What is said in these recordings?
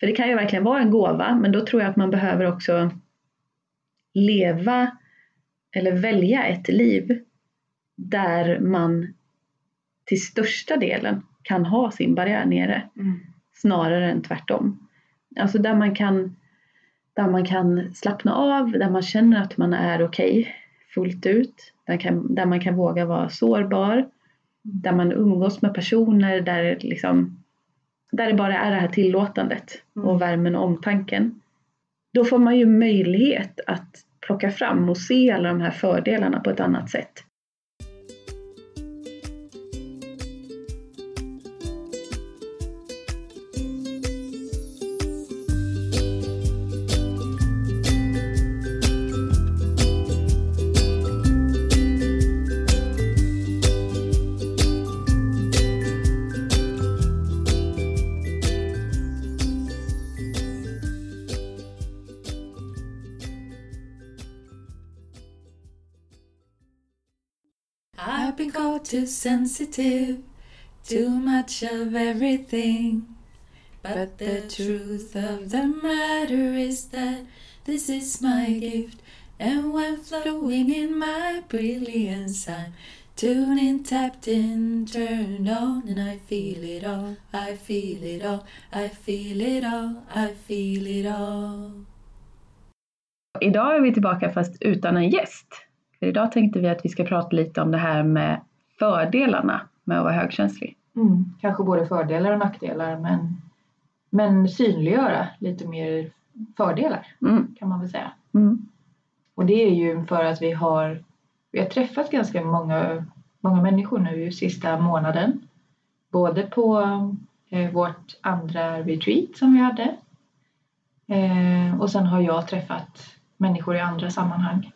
För det kan ju verkligen vara en gåva, men då tror jag att man behöver också leva eller välja ett liv där man till största delen kan ha sin barriär nere Mm. snarare än tvärtom. Alltså där man kan, där man kan slappna av, där man känner att man är okej fullt ut, där, kan, där man kan våga vara sårbar, där man umgås med personer där, liksom, där det bara är det här tillåtandet Mm. och värmen och omtanken. Då får man ju möjlighet att plocka fram och se alla de här fördelarna på ett annat sätt. Sensitive, too much of everything. But the truth of the matter is that this is my gift, and when flowing in my brilliance, I'm tuned in, tapped in, turned on, and I feel it all, I feel it all, I feel it all, I feel it all. Idag är vi tillbaka fast utan en gäst. För idag tänkte vi att vi ska prata lite om det här med fördelarna med att vara högkänslig. Mm. Kanske både fördelar och nackdelar men, men synliggöra lite mer fördelar Mm. kan man väl säga. Mm. Och det är ju för att vi har, vi har träffat ganska många, många människor nu sista månaden. Både på eh, vårt andra retreat som vi hade eh, och sen har jag träffat människor i andra sammanhang.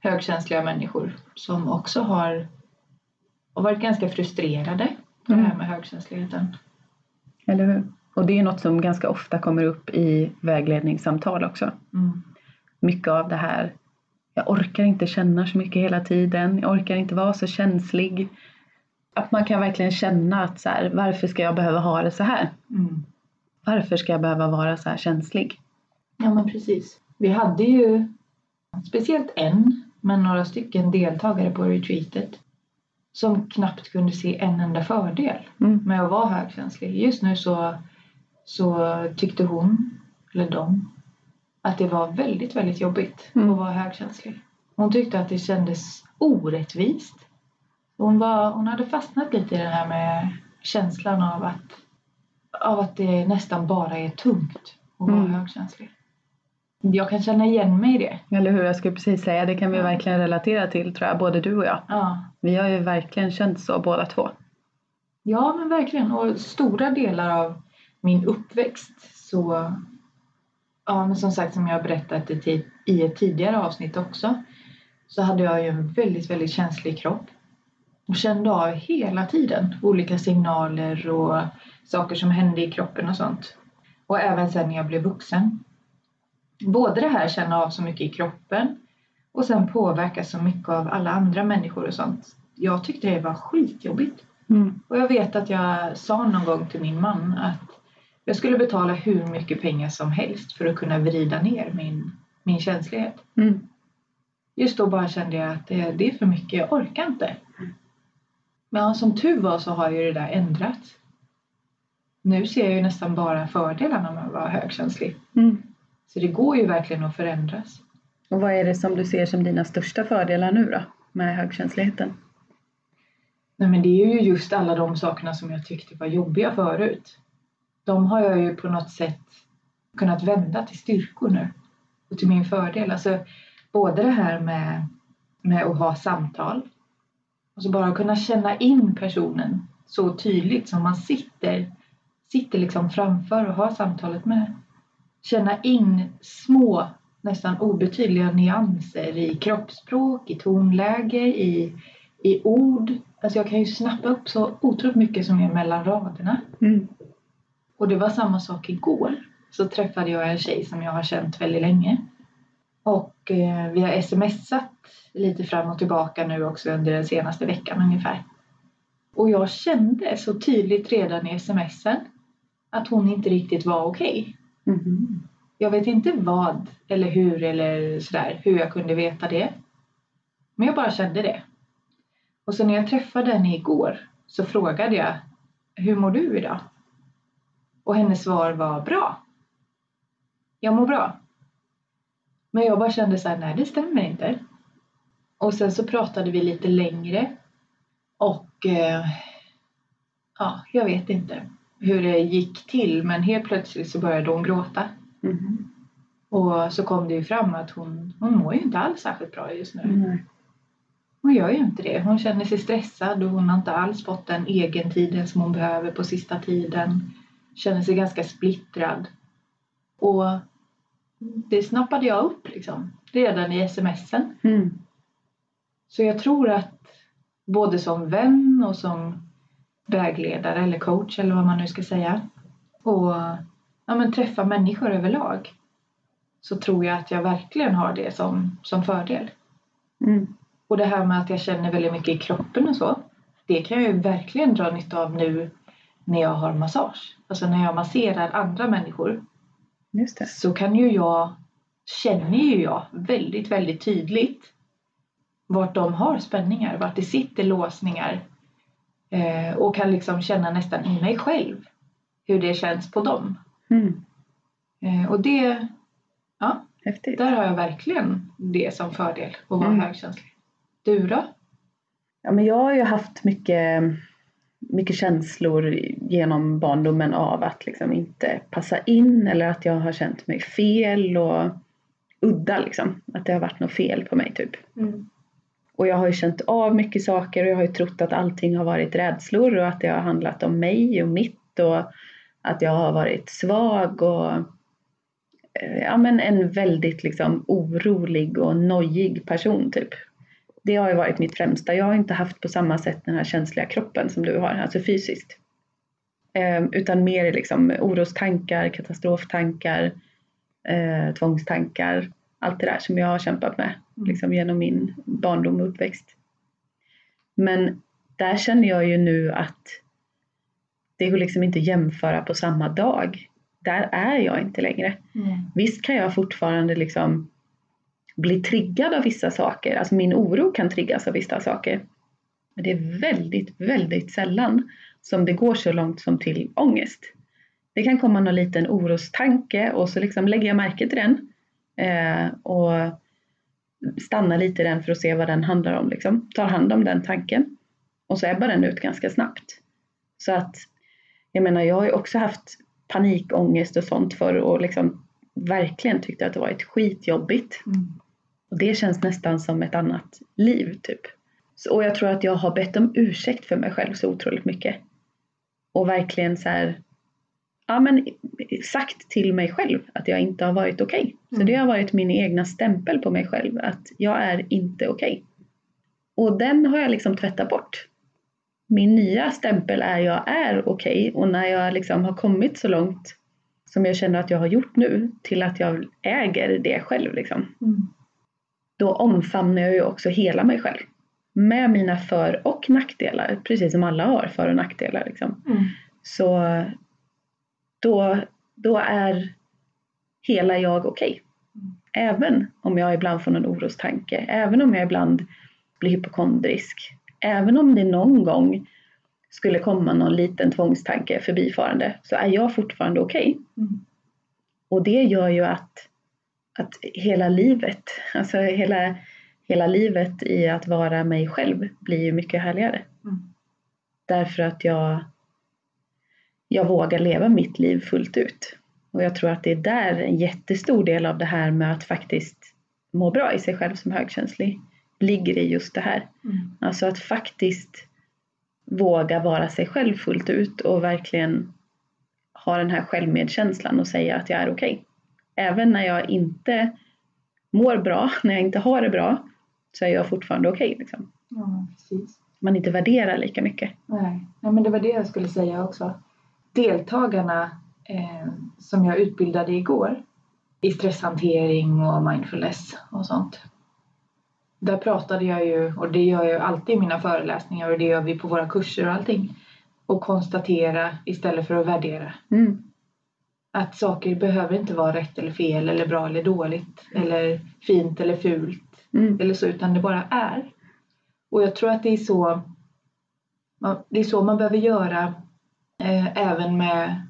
Högkänsliga människor som också har, har varit ganska frustrerade på det här Mm. med högkänsligheten. Eller hur? Och det är något som ganska ofta kommer upp i vägledningssamtal också. Mm. Mycket av det här, jag orkar inte känna så mycket hela tiden, jag orkar inte vara så känslig. Att man kan verkligen känna att så här, varför ska jag behöva ha det så här? Mm. Varför ska jag behöva vara så här känslig? Ja men precis. Vi hade ju speciellt en, men några stycken deltagare på retreatet som knappt kunde se en enda fördel Mm. med att vara högkänslig. Just nu så, så tyckte hon, eller de, att det var väldigt, väldigt jobbigt Mm. att vara högkänslig. Hon tyckte att det kändes orättvist. Hon, var, hon hade fastnat lite i det här med känslan av att, av att det nästan bara är tungt att vara Mm. högkänslig. Jag kan känna igen mig i det. Eller hur, jag skulle precis säga, det kan vi Ja. verkligen relatera till tror jag, både du och jag. Ja. Vi har ju verkligen känt så båda två. Ja, men verkligen. Och stora delar av min uppväxt så... Ja, men som sagt, som jag har berättat i, i ett tidigare avsnitt också, så hade jag ju en väldigt, väldigt känslig kropp. Och kände av hela tiden olika signaler och saker som hände i kroppen och sånt. Och även sen när jag blev vuxen. Både det här känna av så mycket i kroppen och sen påverkas så mycket av alla andra människor och sånt. Jag tyckte det var skitjobbigt. Mm. Och jag vet att jag sa någon gång till min man att jag skulle betala hur mycket pengar som helst för att kunna vrida ner min, min känslighet. Mm. Just då bara kände jag att det, det är för mycket, jag orkar inte. Men som tur var så har ju det där ändrats. Nu ser jag ju nästan bara fördelarna med att vara högkänslig. Mm. Så det går ju verkligen att förändras. Och vad är det som du ser som dina största fördelar nu då, med högkänsligheten? Nej men det är ju just alla de sakerna som jag tyckte var jobbiga förut. De har jag ju på något sätt kunnat vända till styrkor nu. Och till min fördel. Alltså både det här med, med att ha samtal. Alltså bara kunna känna in personen så tydligt som man sitter, sitter liksom framför och har samtalet med. Känna in små, nästan obetydliga nyanser i kroppsspråk, i tonläge, i, i ord. Alltså jag kan ju snappa upp så otroligt mycket som är mellan raderna. Mm. Och det var samma sak igår. Så träffade jag en tjej som jag har känt väldigt länge. Och eh, vi har smsat lite fram och tillbaka nu också under den senaste veckan ungefär. Och jag kände så tydligt redan i smsen att hon inte riktigt var okej. Mm-hmm. Jag vet inte vad eller hur eller sådär, hur jag kunde veta det. Men jag bara kände det. Och så när jag träffade henne igår så frågade jag Hur mår du idag? Och hennes svar var bra. Jag mår bra. Men jag bara kände så här, nej det stämmer inte. Och sen så pratade vi lite längre. Och eh, ja, jag vet inte hur det gick till men helt plötsligt så började hon gråta. Mhm. Och så kom det ju fram att hon, hon mår ju inte alls särskilt bra just nu. Nej. Hon gör ju inte det. Hon känner sig stressad och hon har inte alls fått den egen tiden som hon behöver på sista tiden. Känner sig ganska splittrad. Och det snappade jag upp liksom, redan i smsen. Mm. Så jag tror att både som vän och som vägledare eller coach eller vad man nu ska säga och ja, men träffa människor överlag så tror jag att jag verkligen har det som, som fördel. Mm. Och det här med att jag känner väldigt mycket i kroppen och så. Det kan jag ju verkligen dra nytta av nu när jag har massage. Alltså när jag masserar andra människor så kan ju jag, känner ju jag väldigt, väldigt tydligt vart de har spänningar, vart det sitter låsningar eh, och kan liksom känna nästan i mig själv hur det känns på dem. Mm. Eh, och det, ja, Häftigt. där har jag verkligen det som fördel att vara Mm. högkänslig. Du då? Ja, men jag har ju haft mycket, mycket känslor genom barndomen av att liksom inte passa in eller att jag har känt mig fel och udda liksom. Att det har varit något fel på mig typ. Och jag har ju känt av mycket saker och jag har ju trott att allting har varit rädslor och att det har handlat om mig och mitt och att jag har varit svag och eh, ja men en väldigt liksom orolig och nojig person typ. Det har ju varit mitt främsta. Jag har inte haft på samma sätt den här känsliga kroppen som du har, alltså fysiskt. Eh, utan mer liksom orostankar, katastroftankar, eh, tvångstankar, allt det där som jag har kämpat med liksom genom min barndom och uppväxt. Men där känner jag ju nu att det går liksom inte att jämföra på samma dag. Där är jag inte längre. Visst kan jag fortfarande liksom bli triggad av vissa saker. Alltså min oro kan triggas av vissa saker. Men det är väldigt, väldigt sällan som det går så långt som till ångest. Det kan komma någon liten orostanke och så liksom lägger jag märke till den. Eh, och stannar lite i den för att se vad den handlar om. Liksom. Tar hand om den tanken. Och så ebbar den ut ganska snabbt. Så att, jag menar, jag har ju också haft panikångest och sånt för och liksom verkligen tyckte att det varit skitjobbigt. Och det känns nästan som ett annat liv typ. Så, och jag tror att jag har bett om ursäkt för mig själv så otroligt mycket. Och verkligen så här, ja men sagt till mig själv att jag inte har varit okej. Så Mm. det har varit min egna stämpel på mig själv att jag är inte okej. Och den har jag liksom tvättat bort. Min nya stämpel är jag är okej och när jag liksom har kommit så långt som jag känner att jag har gjort nu till att jag äger det själv liksom då omfamnar jag ju också hela mig själv. Med mina för och nackdelar, precis som alla har för och nackdelar. Liksom. Så då, då är hela jag okej. Mm. Även om jag ibland får någon orostanke, även om jag ibland blir hypokondrisk, även om det någon gång skulle komma någon liten tvångstanke förbifarande så är jag fortfarande okej. Mm. Och det gör ju att, att hela livet, alltså hela, hela livet i att vara mig själv blir ju mycket härligare. Mm. Därför att jag, jag vågar leva mitt liv fullt ut. Och jag tror att det är där en jättestor del av det här med att faktiskt må bra i sig själv som högkänslig ligger i just det här. Mm. Alltså att faktiskt våga vara sig själv fullt ut och verkligen ha den här självmedkänslan och säga att jag är okej. Även när jag inte mår bra, när jag inte har det bra, så är jag fortfarande okej. liksom. Ja, precis. Man inte värderar lika mycket. Nej. Nej, men det var det jag skulle säga också. Deltagarna eh, som jag utbildade igår i stresshantering och mindfulness och sånt. Där pratade jag ju, och det gör jag alltid i mina föreläsningar och det gör vi på våra kurser och allting, och konstatera istället för att värdera. Mm. Att saker behöver inte vara rätt eller fel eller bra eller dåligt eller fint eller fult Mm. eller så utan det bara är. Och jag tror att det är så det är så man behöver göra eh, även med,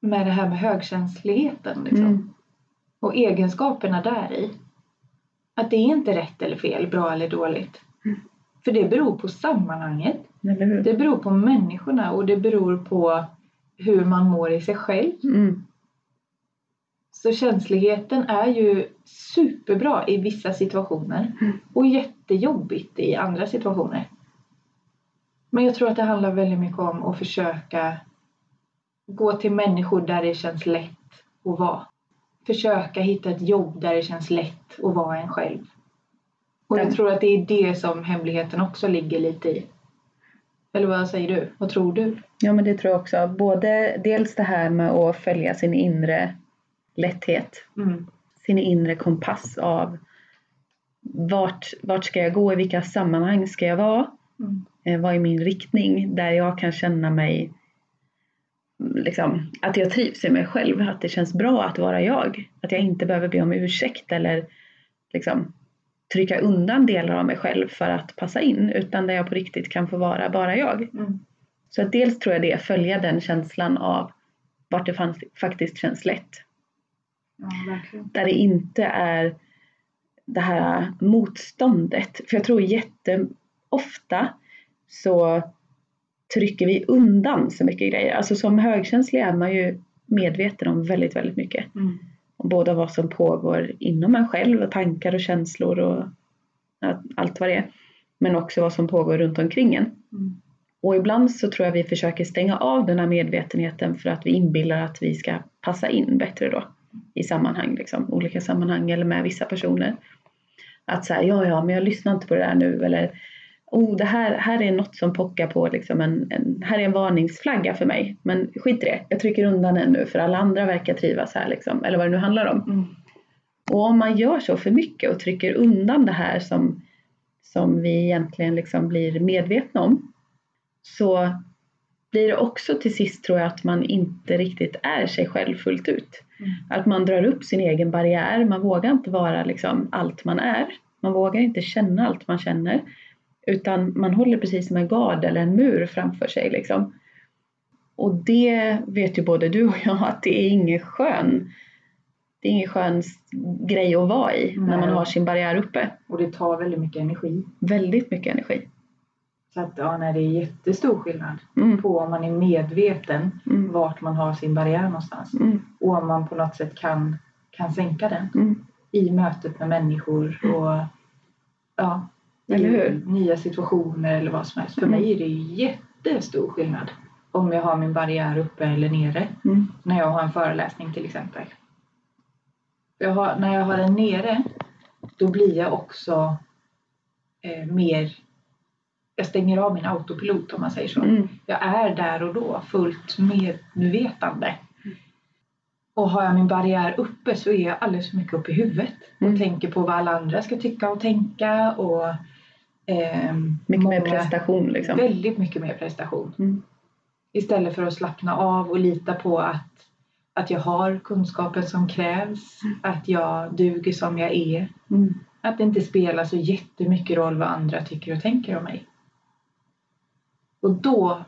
med det här med högkänsligheten. Liksom. Mm. Och egenskaperna där i. Att det är inte rätt eller fel, bra eller dåligt. Mm. För det beror på sammanhanget. Det beror på människorna och det beror på hur man mår i sig själv. Mm. Så känsligheten är ju superbra i vissa situationer Mm. och jättejobbigt i andra situationer. Men jag tror att det handlar väldigt mycket om att försöka gå till människor där det känns lätt att vara. Försöka hitta ett jobb där det känns lätt att vara en själv. Och jag Den- tror att det är det som hemligheten också ligger lite i. Eller vad säger du? Vad tror du? Ja men det tror jag också. Både dels det här med att följa sin inre lätthet. Mm. Sin inre kompass av vart, vart ska jag gå, i vilka sammanhang ska jag vara? Mm. Eh, vad är min riktning? Där jag kan känna mig liksom, att jag trivs i mig själv, att det känns bra att vara jag. Att jag inte behöver be om ursäkt eller liksom, trycka undan delar av mig själv för att passa in, utan där jag på riktigt kan få vara bara jag. Mm. Så att dels tror jag det, följa den känslan av vart det fanns, faktiskt känns lätt. Ja. Där det inte är det här motståndet. För jag tror jätteofta så trycker vi undan så mycket grejer. Alltså som högkänslig är man ju medveten om väldigt, väldigt mycket. Mm. Om både vad som pågår inom en själv och tankar och känslor och allt vad det är. Men också vad som pågår runt omkring en. Mm. Och ibland så tror jag vi försöker stänga av den här medvetenheten för att vi inbillar att vi ska passa in bättre då i sammanhang, liksom, olika sammanhang eller med vissa personer. Att säga, ja ja, men jag lyssnar inte på det där nu eller oh, det här, här är något som pockar på liksom en, en, här är en varningsflagga för mig. Men skit i det, jag trycker undan den nu för alla andra verkar trivas här liksom, eller vad det nu handlar om. Mm. Och om man gör så för mycket och trycker undan det här som, som vi egentligen liksom blir medvetna om så blir det också till sist tror jag att man inte riktigt är sig själv fullt ut. Mm. Att man drar upp sin egen barriär, man vågar inte vara liksom allt man är. Man vågar inte känna allt man känner. Utan man håller precis som en gard eller en mur framför sig. Liksom. Och det vet ju både du och jag att det är ingen skön det är ingen skön grej att vara i när man Nej. har sin barriär uppe. Och det tar väldigt mycket energi. Väldigt mycket energi. Så att ja, nej, det är jättestor skillnad Mm, på om man är medveten mm, vart man har sin barriär någonstans. mm, Och om man på något sätt kan, kan sänka den mm. i mötet med människor och ja, Eller hur? nya situationer eller vad som helst. För Mm. mig är det jättestor skillnad om jag har min barriär uppe eller nere. Mm. När jag har en föreläsning till exempel. Jag har, när jag har den nere då blir jag också eh, mer jag stänger av min autopilot om man säger så. Mm. Jag är där och då fullt medvetande. Och har jag min barriär uppe så är jag alldeles för mycket uppe i huvudet och Mm. tänker på vad alla andra ska tycka och tänka och ehm, Mycket mer många- prestation liksom. Väldigt mycket mer prestation. Mm. Istället för att slappna av och lita på att, att jag har kunskapen som krävs, att jag duger som jag är. Mm. Att det inte spelar så jättemycket roll vad andra tycker och tänker om mig. Och då,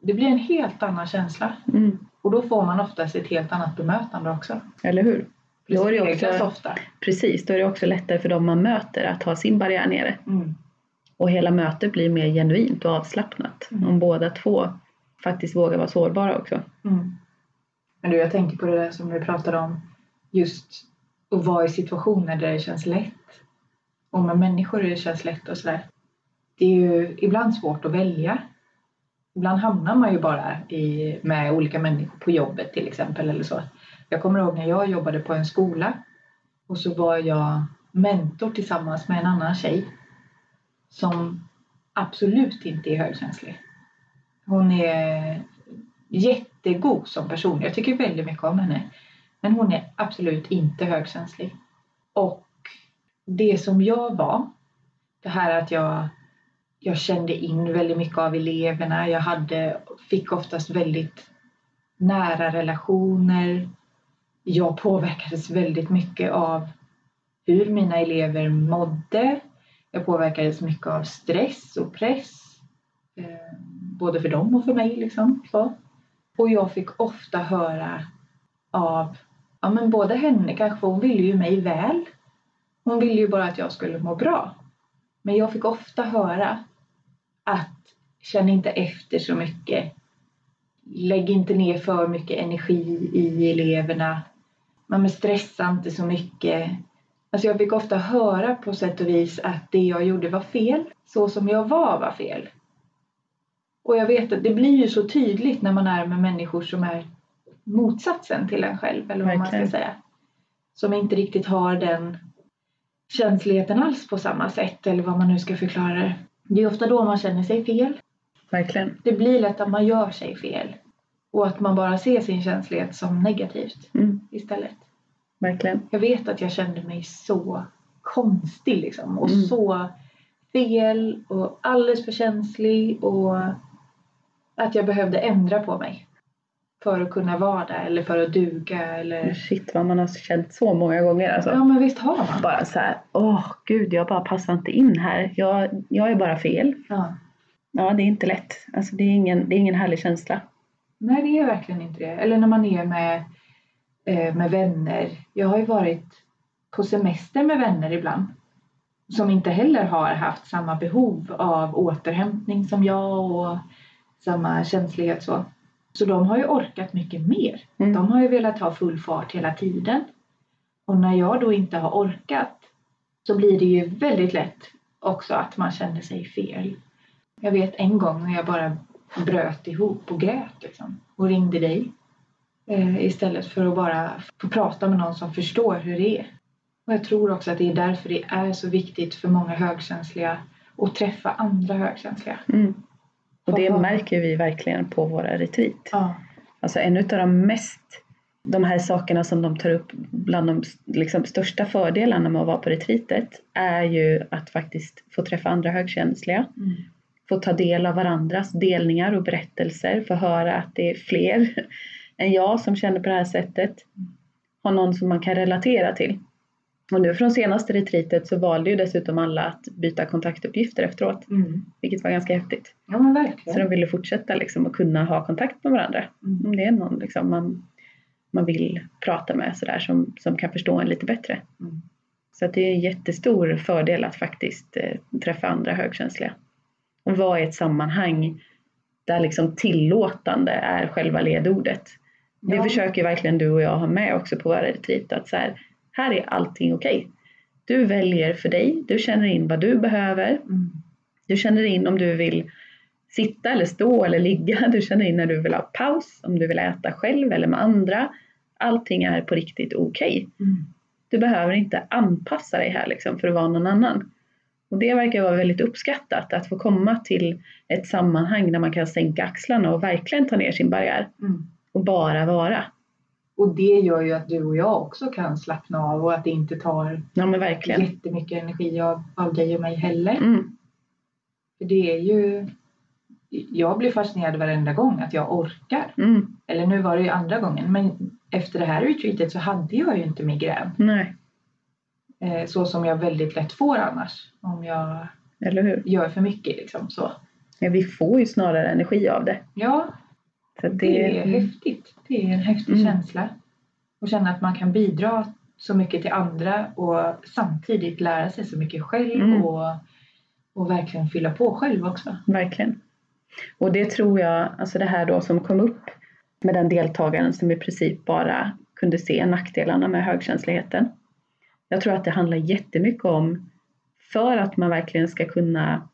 det blir en helt annan känsla. Mm. Och då får man oftast ett helt annat bemötande också. Eller hur? Då är det också- ofta. Precis, då är det också lättare för dem man möter att ha sin barriär nere. Mm. Och hela mötet blir mer genuint och avslappnat. Mm. Om båda två faktiskt vågar vara sårbara också. Mm. Men du, jag tänker på det där som vi pratade om. Just att vara i situationer där det känns lätt. Och med människor där det känns lätt och sådär. Det är ju ibland svårt att välja. Ibland hamnar man ju bara i, med olika människor på jobbet till exempel eller så. Jag kommer ihåg när jag jobbade på en skola och så var jag mentor tillsammans med en annan tjej som absolut inte är högkänslig. Hon är jättegod som person. Jag tycker väldigt mycket om henne. Men hon är absolut inte högkänslig. Och det som jag var, det här att jag jag kände in väldigt mycket av eleverna. Jag hade, fick oftast väldigt nära relationer. Jag påverkades väldigt mycket av hur mina elever mådde. Jag påverkades mycket av stress och press. Eh, både för dem och för mig. Liksom, så. Och jag fick ofta höra av ja, men både henne kanske, för hon ville ju mig väl. Hon ville ju bara att jag skulle må bra. Men jag fick ofta höra att känn inte efter så mycket. Lägg inte ner för mycket energi i eleverna. Men stressa inte så mycket. Alltså jag fick ofta höra på sätt och vis att det jag gjorde var fel. Så som jag var var fel. Och jag vet att det blir ju så tydligt när man är med människor som är motsatsen till en själv, eller vad man ska säga. Som inte riktigt har den känsligheten alls på samma sätt, eller vad man nu ska förklara det. Det är ofta då man känner sig fel. Verkligen. Det blir lätt att man gör sig fel. Och att man bara ser sin känslighet som negativt Mm, istället. Verkligen. Jag vet att jag kände mig så konstig liksom. Och Mm. så fel och alldeles för känslig. Och att jag behövde ändra på mig. För att kunna vara där eller för att duga eller... Shit vad man har känt så många gånger alltså. Ja men visst har man. Bara så här, åh gud jag bara passar inte in här. Jag, jag är bara fel. Ja. Ja det är inte lätt. Alltså det är ingen, det är ingen härlig känsla. Nej det är verkligen inte det. Eller när man är med, med vänner. Jag har ju varit på semester med vänner ibland. Som inte heller har haft samma behov av återhämtning som jag och samma känslighet så. Så de har ju orkat mycket mer. Mm. De har ju velat ha full fart hela tiden. Och när jag då inte har orkat så blir det ju väldigt lätt också att man känner sig fel. Jag vet en gång när jag bara bröt ihop och grät liksom, och ringde dig eh, istället för att bara få prata med någon som förstår hur det är. Och jag tror också att det är därför det är så viktigt för många högkänsliga att träffa andra högkänsliga. Mm. Och det märker vi verkligen på våra retreat. Ja. Alltså en av de mest, de här sakerna som de tar upp bland de liksom, största fördelarna med att vara på retreatet är ju att faktiskt få träffa andra högkänsliga, Mm. få ta del av varandras delningar och berättelser, få höra att det är fler än jag som känner på det här sättet, ha någon som man kan relatera till. Och nu från senaste retreatet så valde ju dessutom alla att byta kontaktuppgifter efteråt, Mm. vilket var ganska häftigt. Ja men Så verkligen. de ville fortsätta liksom att kunna ha kontakt med varandra. Mm. Om det är någon liksom man, man vill prata med sådär som, som kan förstå en lite bättre. Mm. Så det är en jättestor fördel att faktiskt eh, träffa andra högkänsliga. Och vara i ett sammanhang där liksom tillåtande är själva ledordet. Det Ja. försöker verkligen du och jag ha med också på våra retreat. Att så här, här är allting okej. Du väljer för dig, du känner in vad du behöver. Mm. Du känner in om du vill sitta eller stå eller ligga. Du känner in när du vill ha paus, om du vill äta själv eller med andra. Allting är på riktigt okej. Mm. Du behöver inte anpassa dig här liksom för att vara någon annan. Och det verkar vara väldigt uppskattat att få komma till ett sammanhang där man kan sänka axlarna och verkligen ta ner sin barriär Mm. Och bara vara. Och det gör ju att du och jag också kan slappna av och att det inte tar Ja men verkligen. jättemycket energi av, av dig och mig heller. Mm, För det är ju... Jag blir fascinerad varenda gång att jag orkar. mm, Eller nu var det ju andra gången, men efter det här retreatet så hade jag ju inte migrän. nej, Eh, så som jag väldigt lätt får annars. Om jag gör för mycket liksom så. Ja, vi får ju snarare energi av det. Ja, Så att det är häftigt. Det är en häftig Mm. känsla. Och känna att man kan bidra så mycket till andra och samtidigt lära sig så mycket själv Mm. och, och verkligen fylla på själv också. Verkligen. Och det tror jag, alltså det här då som kom upp med den deltagaren som i princip bara kunde se nackdelarna med högkänsligheten. Jag tror att det handlar jättemycket om, för att man verkligen ska kunna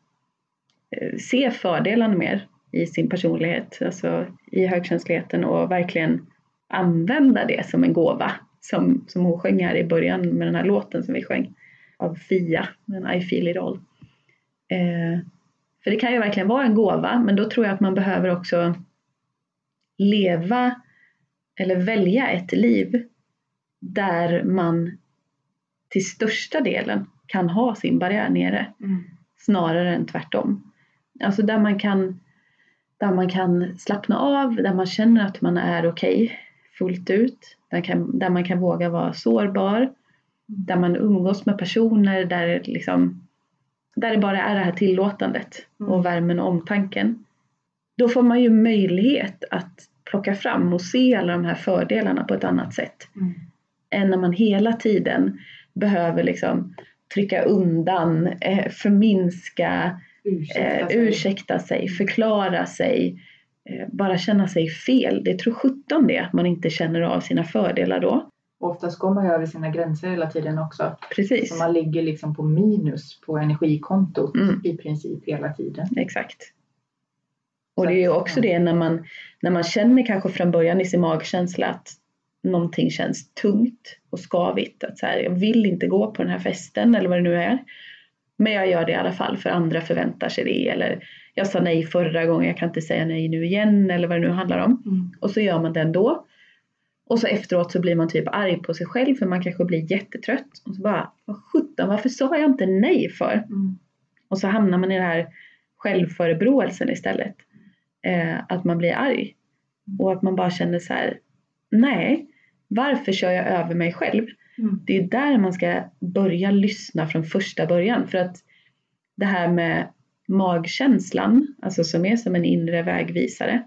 eh, se fördelarna mer i sin personlighet, alltså i högkänsligheten och verkligen använda det som en gåva. Som, som hon sjöng här i början med den här låten som vi sjöng av Fia, den I feel it all. Eh, för det kan ju verkligen vara en gåva, men då tror jag att man behöver också leva eller välja ett liv där man till största delen kan ha sin barriär nere snarare än tvärtom. Alltså där man kan, där man kan slappna av, där man känner att man är okej okay, fullt ut. Där, kan, där man kan våga vara sårbar. Där man umgås med personer där, liksom, där det bara är det här tillåtandet Mm. och värmen och omtanken. Då får man ju möjlighet att plocka fram och se alla de här fördelarna på ett annat sätt. Mm. Än när man hela tiden behöver liksom trycka undan, eh, förminska, Ursäkta eh, sig. ursäkta sig, förklara sig, eh, bara känna sig fel. Det tror sjutton det att man inte känner av sina fördelar då. Oftast går man ju över sina gränser hela tiden också. Precis, Så man ligger liksom på minus på energikontot Mm. i princip hela tiden. exakt. Och det är ju också det när man, när man känner kanske från början i sin magkänsla att någonting känns tungt och skavigt. Att så här, jag vill inte gå på den här festen eller vad det nu är. Men jag gör det i alla fall för andra förväntar sig det. Eller jag sa nej förra gången, jag kan inte säga nej nu igen. Eller vad det nu handlar om. Mm. Och så gör man det ändå. Och så efteråt så blir man typ arg på sig själv för man kanske blir jättetrött. Och så bara, vad sjutton, varför sa jag inte nej för? Mm. Och så hamnar man i den här självförebråelsen istället. Eh, att man blir arg. Och att man bara känner så här, nej, varför kör jag över mig själv? Mm. Det är där man ska börja lyssna från första början. För att det här med magkänslan, alltså som är som en inre vägvisare.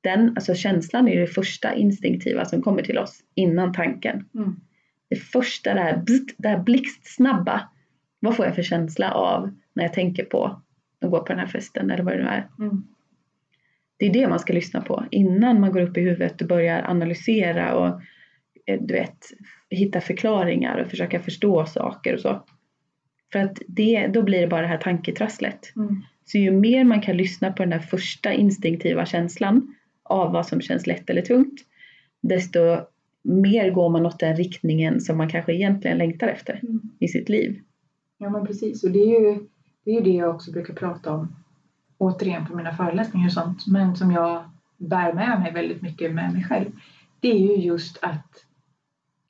Den, alltså känslan är det första instinktiva som kommer till oss innan tanken. Mm. Det första, det här, bzzt, det här blixtsnabba. Vad får jag för känsla av när jag tänker på att gå på den här festen eller vad det nu är. Mm. Det är det man ska lyssna på innan man går upp i huvudet och börjar analysera och eh, du vet, hitta förklaringar och försöka förstå saker och så. För att det, då blir det bara det här tanketrasslet. Mm. Så ju mer man kan lyssna på den där första instinktiva känslan av vad som känns lätt eller tungt, desto mer går man åt den riktningen som man kanske egentligen längtar efter Mm. i sitt liv. Ja men precis och det är, ju, det är ju det jag också brukar prata om återigen på mina föreläsningar och sånt men som jag bär med mig väldigt mycket med mig själv. Det är ju just att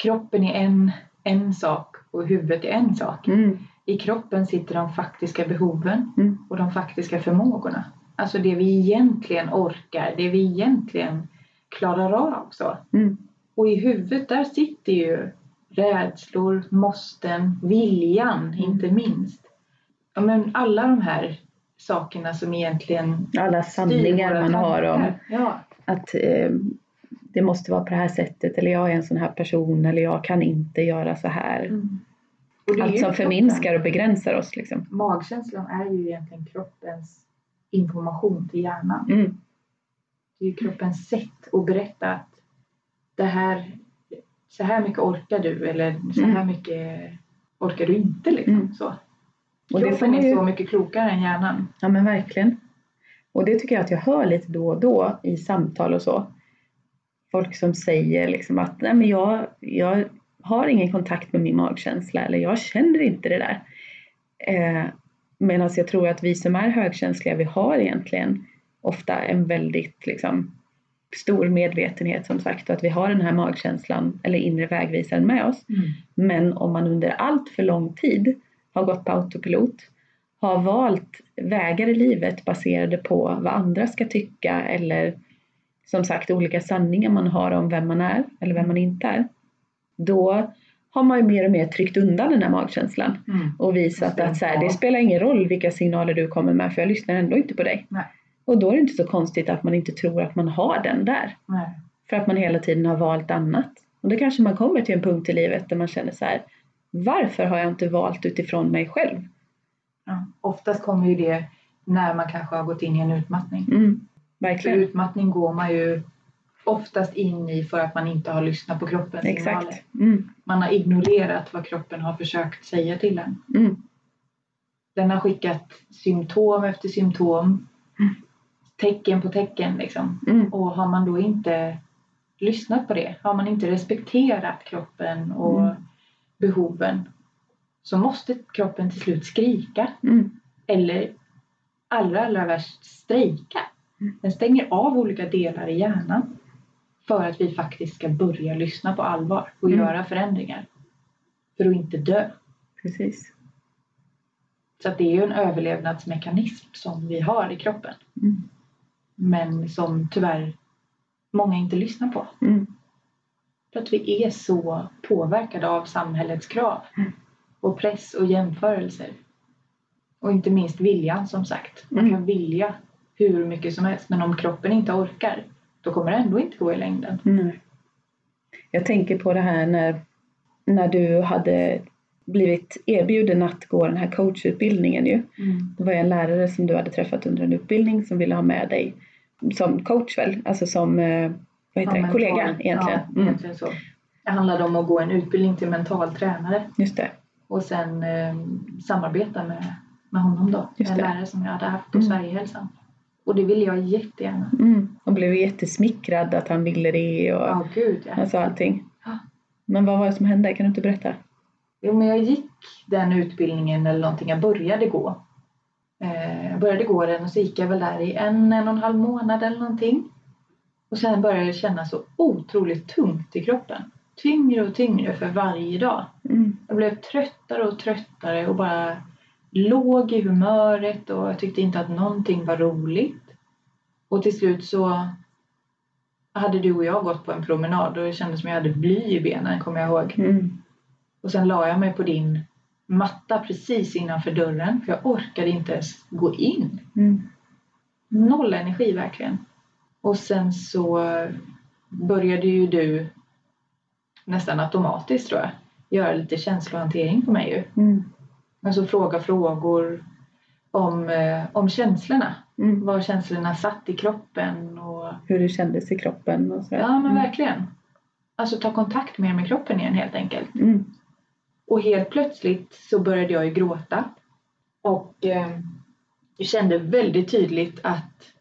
kroppen är en, en sak och huvudet är en sak. Mm, I kroppen sitter de faktiska behoven Mm. och de faktiska förmågorna. Alltså det vi egentligen orkar, det vi egentligen klarar av. Så. mm, Och i huvudet där sitter ju rädslor, måsten, viljan Mm. inte minst. Ja, men alla de här sakerna som egentligen alla sanningar man har om. Ja, att eh, det måste vara på det här sättet eller jag är en sån här person eller jag kan inte göra så här. mm. Är Allt som kroppen. förminskar och begränsar oss liksom. Magkänslan är ju egentligen kroppens information till hjärnan. Mm, Det är ju kroppens sätt att berätta att det här, så här mycket orkar du eller så här Mm. mycket orkar du inte. Liksom. Mm. Så. Och Kroppen är ju- så mycket klokare än hjärnan. Ja men verkligen. Och det tycker jag att jag hör lite då och då i samtal och så. Folk som säger liksom att Nej, men jag, jag har ingen kontakt med min magkänsla eller jag känner inte det där. Eh, Medan jag tror att vi som är högkänsliga, vi har egentligen ofta en väldigt liksom, stor medvetenhet som sagt och att vi har den här magkänslan eller inre vägvisaren med oss. Men om man under allt för lång tid har gått på autopilot, har valt vägar i livet baserade på vad andra ska tycka eller som sagt olika sanningar man har om vem man är eller vem man inte är. Då har man ju mer och mer tryckt undan den här magkänslan Mm. och visat att så här, det spelar ingen roll vilka signaler du kommer med för jag lyssnar ändå inte på dig. Nej. Och då är det inte så konstigt att man inte tror att man har den där. Nej. För att man hela tiden har valt annat. Och då kanske man kommer till en punkt i livet där man känner så här. Varför har jag inte valt utifrån mig själv? Ja. Oftast kommer ju det när man kanske har gått in i en utmattning. Mm, För verkligen. utmattning går man ju oftast in i för att man inte har lyssnat på kroppens signaler. Exakt. Mm, Man har ignorerat vad kroppen har försökt säga till en. mm, Den har skickat symptom efter symptom. Mm. Tecken på tecken liksom. mm, Och har man då inte lyssnat på det, har man inte respekterat kroppen och Mm. behoven så måste kroppen till slut skrika mm, eller allra, allra värst strejka. Mm. Den stänger av olika delar i hjärnan för att vi faktiskt ska börja lyssna på allvar och Mm. göra förändringar. För att inte dö. precis. Så att det är ju en överlevnadsmekanism som vi har i kroppen. Mm. Men som tyvärr många inte lyssnar på. Mm. För att vi är så påverkade av samhällets krav. Mm. Och press och jämförelser. Och inte minst viljan som sagt. Man Mm. kan vilja hur mycket som helst. Men om kroppen inte orkar. Då kommer det ändå inte gå i längden. Nej. Jag tänker på det här när, när du hade blivit erbjuden att gå den här coachutbildningen ju. Det var en lärare som du hade träffat under en utbildning som ville ha med dig som coach väl, alltså som eh, vad heter Ja, det? mental- kollega egentligen. Ja, Mm, egentligen så. Det handlade om att gå en utbildning till mental tränare. just det. Och sen eh, samarbeta med, med honom då. Just en det. lärare som jag hade haft på Mm. Sverigehälsan. Och det ville jag jättegärna. Mm. Och blev jättesmickrad att han ville det och Ja, gud ja. alltså allting. Ja. Men vad var det som hände? Kan du inte berätta? Jo, men jag gick den utbildningen eller någonting. Jag började gå. Eh, jag började gå den och så gick jag väl där i en, en och en halv månad eller någonting. Och sen började det kännas så otroligt tungt i kroppen. Tyngre och tyngre för varje dag. Mm. Jag blev tröttare och tröttare och bara låg i humöret och jag tyckte inte att någonting var roligt. Och till slut så hade du och jag gått på en promenad och det kändes som jag hade bly i benen, kommer jag ihåg. Mm. Och sen la jag mig på din matta precis innanför dörren för jag orkade inte ens gå in. Mm. Noll energi verkligen. Och sen så började ju du nästan automatiskt tror jag göra lite känslohantering på mig ju. Mm. Alltså fråga frågor om, eh, om känslorna. Mm. Var känslorna satt i kroppen och Hur det kändes i kroppen och sådär. ja men Mm. verkligen. Alltså ta kontakt mer med kroppen igen helt enkelt. Mm. Och helt plötsligt så började jag ju gråta. Och eh, jag kände väldigt tydligt att,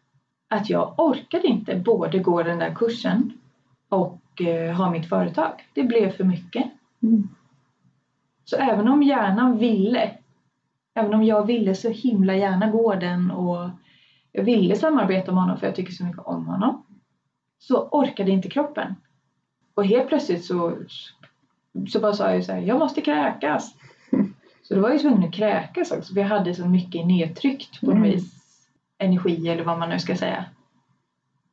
att jag orkade inte både gå den där kursen och eh, ha mitt företag. Det blev för mycket. Mm. Så även om hjärnan ville, även om jag ville så himla gärna gå den och jag ville samarbeta med honom för jag tycker så mycket om honom. Så orkade inte kroppen. Och helt plötsligt så, så bara sa jag så här, jag måste kräkas. Så då var jag tvungen att kräkas också för jag hade så mycket nedtryckt på något Mm. vis. Energi eller vad man nu ska säga.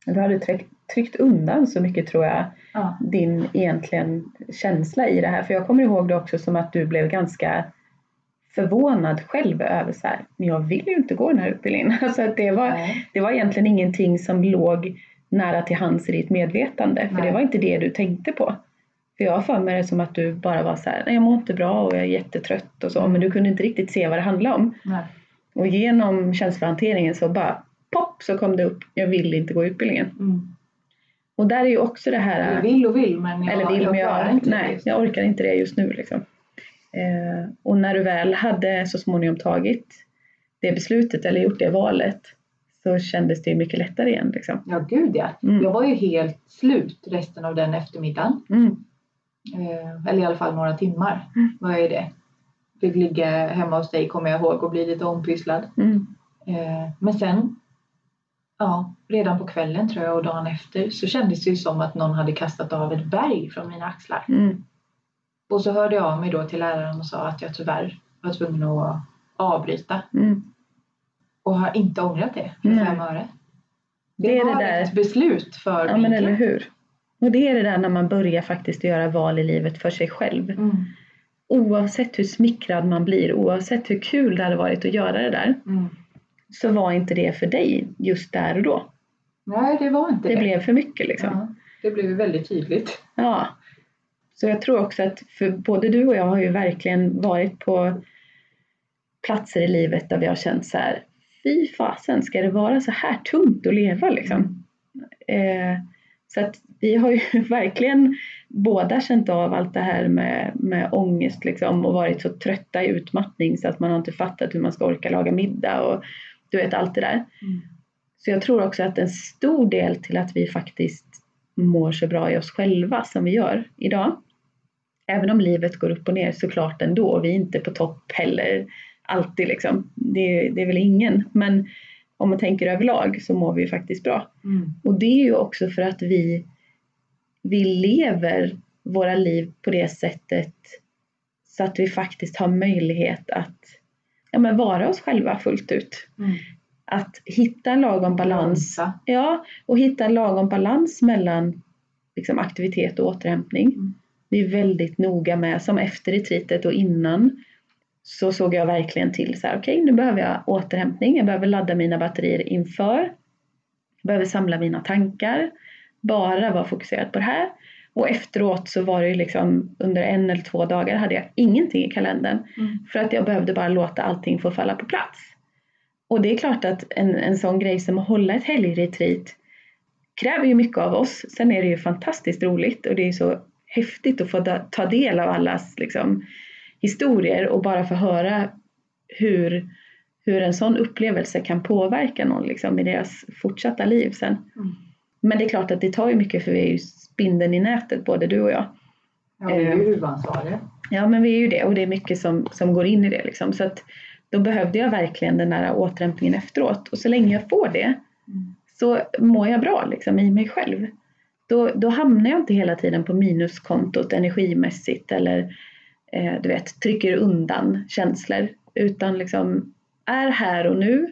Du hade tryckt, tryckt undan så mycket tror jag, Ja, din egentligen känsla i det här. För jag kommer ihåg det också som att du blev ganska förvånad själv över så här, men jag vill ju inte gå den här utbildningen. Alltså att det var, nej. det var egentligen ingenting som låg nära till hands i ditt medvetande. För Nej. det var inte det du tänkte på. För jag har för mig det som att du bara var så här, jag mår inte bra och jag är jättetrött och så. Mm. Men du kunde inte riktigt se vad det handlade om. nej. Och genom känslohanteringen så bara pop så kom det upp, jag vill inte gå utbildningen. Mm. Och där är ju också det här Jag vill och vill men jag, eller vill, jag jag, inte nej, jag orkar inte det just nu. Liksom. Eh, och när du väl hade så småningom tagit det beslutet eller gjort det valet så kändes det ju mycket lättare igen. Liksom. Ja, gud ja. Mm. Jag var ju helt slut resten av den eftermiddagen. Mm. Eh, eller i alla fall några timmar Mm. var jag i det. Fick ligga hemma hos dig kommer jag ihåg och bli lite ompysslad. Mm. Eh, men sen, ja, redan på kvällen tror jag och dagen efter så kändes det ju som att någon hade kastat av ett berg från mina axlar. Mm. Och så hörde jag av mig då till läraren och sa att jag tyvärr var tvungen att avbryta. Mm. Och har inte ångrat det för Nej. fem öre. Det, Det är det var där. ett beslut för Ja men eller hur. Och det är det där när man börjar faktiskt göra val i livet för sig själv. Mm. Oavsett hur smickrad man blir, oavsett hur kul det hade varit att göra det där, Mm. Så var inte det för dig just där och då. Nej, det var inte Det det. blev för mycket liksom. ja, det blev väldigt tydligt. Ja. Så jag tror också att för både du och jag har ju verkligen varit på platser i livet där vi har känt så här, fy fasen, ska det vara så här tungt att leva liksom? Eh, så att vi har ju verkligen båda känt av allt det här med, med ångest liksom och varit så trötta i utmattning så att man har inte fattat hur man ska orka laga middag och du vet allt det där. Mm. Så jag tror också att en stor del till att vi faktiskt mår så bra i oss själva som vi gör idag. Även om livet går upp och ner såklart ändå och vi är inte på topp heller alltid liksom. Det, det är väl ingen. Men om man tänker överlag så mår vi faktiskt bra. Mm. Och det är ju också för att vi, vi lever våra liv på det sättet så att vi faktiskt har möjlighet att ja, men vara oss själva fullt ut. Mm. Att hitta en lagom balans. Bromsa. Ja, och hitta en lagom balans mellan liksom, aktivitet och återhämtning. Mm. Vi är väldigt noga med, som efter retreatet och innan, så såg jag verkligen till så här, okej nu behöver jag återhämtning, jag behöver ladda mina batterier inför, jag behöver samla mina tankar, bara vara fokuserad på det här. Och efteråt så var det ju liksom under en eller två dagar hade jag ingenting i kalendern Mm. för att jag behövde bara låta allting få falla på plats. Och det är klart att en, en sån grej som att hålla ett helgretreat kräver ju mycket av oss. Sen är det ju fantastiskt roligt och det är så häftigt att få ta del av allas liksom, historier och bara få höra hur, hur en sån upplevelse kan påverka någon liksom, i deras fortsatta liv sen. Mm. Men det är klart att det tar ju mycket för vi är ju spindeln i nätet både du och jag. Ja, vi är ju huvudansvariga. Ja men vi är ju det och det är mycket som, som går in i det liksom. Så att då behövde jag verkligen den där återhämtningen efteråt och så länge jag får det Mm. så mår jag bra liksom i mig själv. Då, då hamnar jag inte hela tiden på minuskontot energimässigt eller eh, du vet trycker undan känslor utan liksom är här och nu.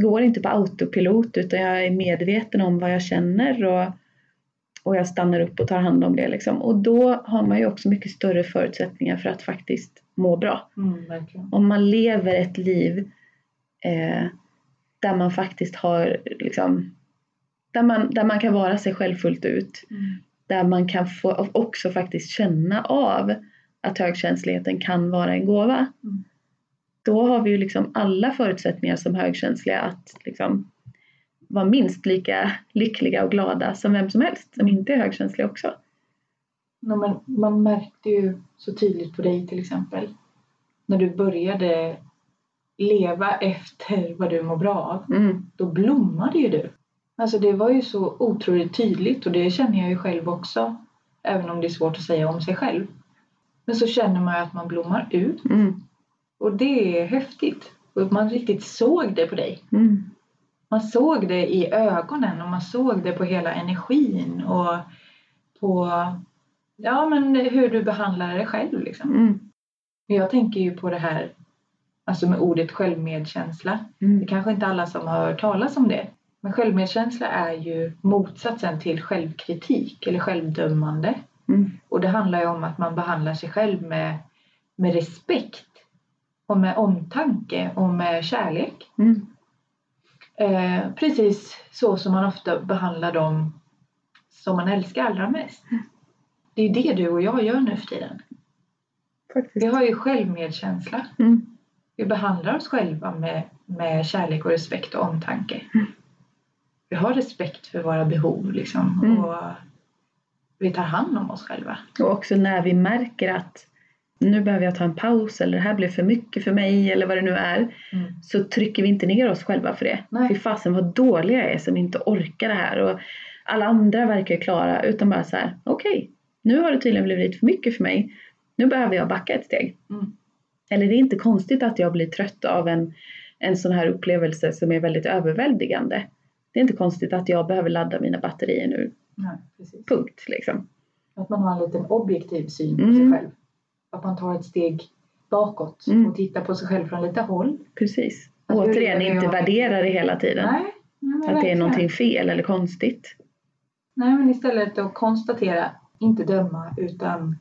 Går inte på autopilot utan jag är medveten om vad jag känner och, och jag stannar upp och tar hand om det liksom. Och då har man ju också mycket större förutsättningar för att faktiskt må bra Mm, om man lever ett liv eh, där man faktiskt har liksom, där man, där man kan vara sig själv fullt ut. Mm. Där man kan få också faktiskt känna av att högkänsligheten kan vara en gåva. Mm. Då har vi ju liksom alla förutsättningar som högkänsliga att liksom vara minst lika lyckliga och glada som vem som helst som inte är högkänslig också. Ja, men man märkte ju så tydligt på dig till exempel när du började leva efter vad du mår bra av. Mm. Då blommade ju du. Alltså det var ju så otroligt tydligt och det känner jag ju själv också. Även om det är svårt att säga om sig själv. Men så känner man ju att man blommar ut Mm. Och det är häftigt. Och man riktigt såg det på dig. Mm. Man såg det i ögonen och man såg det på hela energin och på ja, men hur du behandlar dig själv. Liksom. Mm. Jag tänker ju på det här alltså med ordet självmedkänsla. Det är Mm. kanske inte alla som har hört talas om det. Men självmedkänsla är ju motsatsen till självkritik eller självdömande. Mm. Och det handlar ju om att man behandlar sig själv med, med respekt och med omtanke och med kärlek. Mm. Eh, precis så som man ofta behandlar dem som man älskar allra mest. Det är det du och jag gör nu för tiden. Faktiskt. Vi har ju självmedkänsla. Mm. Vi behandlar oss själva med, med kärlek och respekt och omtanke. Mm. Vi har respekt för våra behov liksom. Mm. Och vi tar hand om oss själva. Och också när vi märker att nu behöver jag ta en paus eller det här blev för mycket för mig eller vad det nu är. Mm. Så trycker vi inte ner oss själva för det. Nej. Fy fasen vad dåliga jag är som inte orkar det här. Och alla andra verkar klara. Utan bara så här, okej. nu har det tydligen blivit för mycket för mig. Nu behöver jag backa ett steg. Mm. Eller det är inte konstigt att jag blir trött av en, en sån här upplevelse som är väldigt överväldigande. Det är inte konstigt att jag behöver ladda mina batterier nu. Nej. Punkt liksom. Att man har en liten objektiv syn på Mm. sig själv. Att man tar ett steg bakåt Mm. och tittar på sig själv från lite håll. Precis. Att Återigen, inte jag? värdera det hela tiden. Nej, nej att det är någonting fel eller konstigt. Nej, men istället att konstatera, inte döma, utan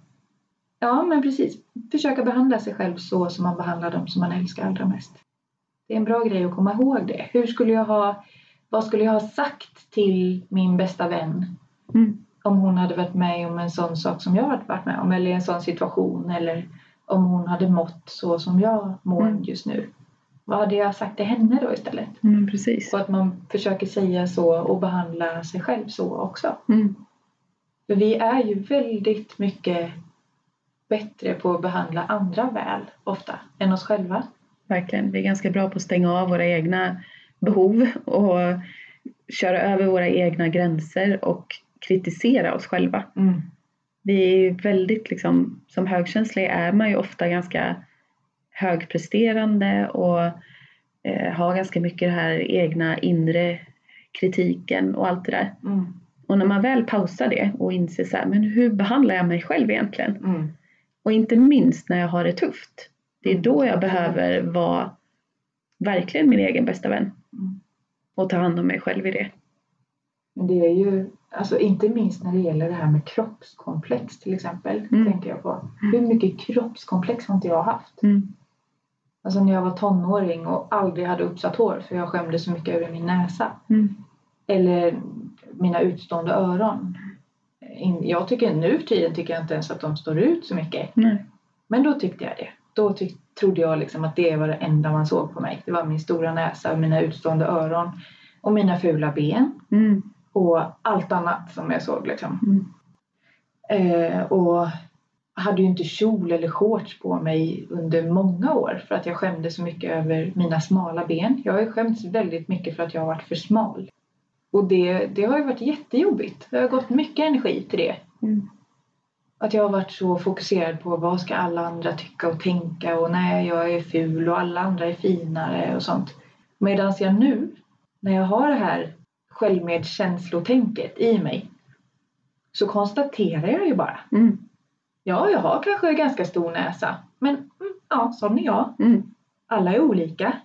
ja, men precis. Försöka behandla sig själv så som man behandlar dem som man älskar allra mest. Det är en bra grej att komma ihåg det. Hur skulle jag ha, vad skulle jag ha sagt till min bästa vän Mm. Om hon hade varit med om en sån sak som jag hade varit med om eller i en sån situation eller om hon hade mått så som jag mår Mm. just nu. Vad hade jag sagt till henne då istället? Mm, precis. Och att man försöker säga så och behandla sig själv så också. Mm. För vi är ju väldigt mycket bättre på att behandla andra väl ofta än oss själva. Verkligen. Vi är ganska bra på att stänga av våra egna behov och köra över våra egna gränser och kritisera oss själva. Vi är ju väldigt liksom, som högkänslig är man ju ofta ganska högpresterande och eh, har ganska mycket det här egna inre kritiken och allt det där. Mm. Och när man väl pausar det och inser så här, men hur behandlar jag mig själv egentligen? Mm. Och inte minst när jag har det tufft. Det är då jag behöver vara verkligen min egen bästa vän. Mm. Och ta hand om mig själv i det. Men det är ju, alltså inte minst när det gäller det här med kroppskomplex till exempel, Mm. tänker jag på. Hur mycket kroppskomplex har inte jag haft? Mm. Alltså när jag var tonåring och aldrig hade uppsatt hår för jag skämdes så mycket över min näsa. Mm. Eller mina utstående öron. Jag tycker nu för tiden tycker jag inte ens att de står ut så mycket. Nej. Men då tyckte jag det. Då tyck- trodde jag liksom att det var det enda man såg på mig. Det var min stora näsa och mina utstående öron. Och mina fula ben. Mm. Och allt annat som jag såg liksom. Mm. Eh, och hade ju inte kjol eller shorts på mig under många år för att jag skämdes så mycket över mina smala ben. Jag har ju skämts väldigt mycket för att jag har varit för smal. Och det, det har ju varit jättejobbigt. Det har gått mycket energi till det. Mm. Att jag har varit så fokuserad på vad ska alla andra tycka och tänka och nej, jag är ful och alla andra är finare och sånt. Medan jag nu, när jag har det här självmedkänslotänket i mig, så konstaterar jag ju bara. Mm. Ja, jag har kanske ganska stor näsa, men mm, ja, sån är jag. Mm. Alla är olika.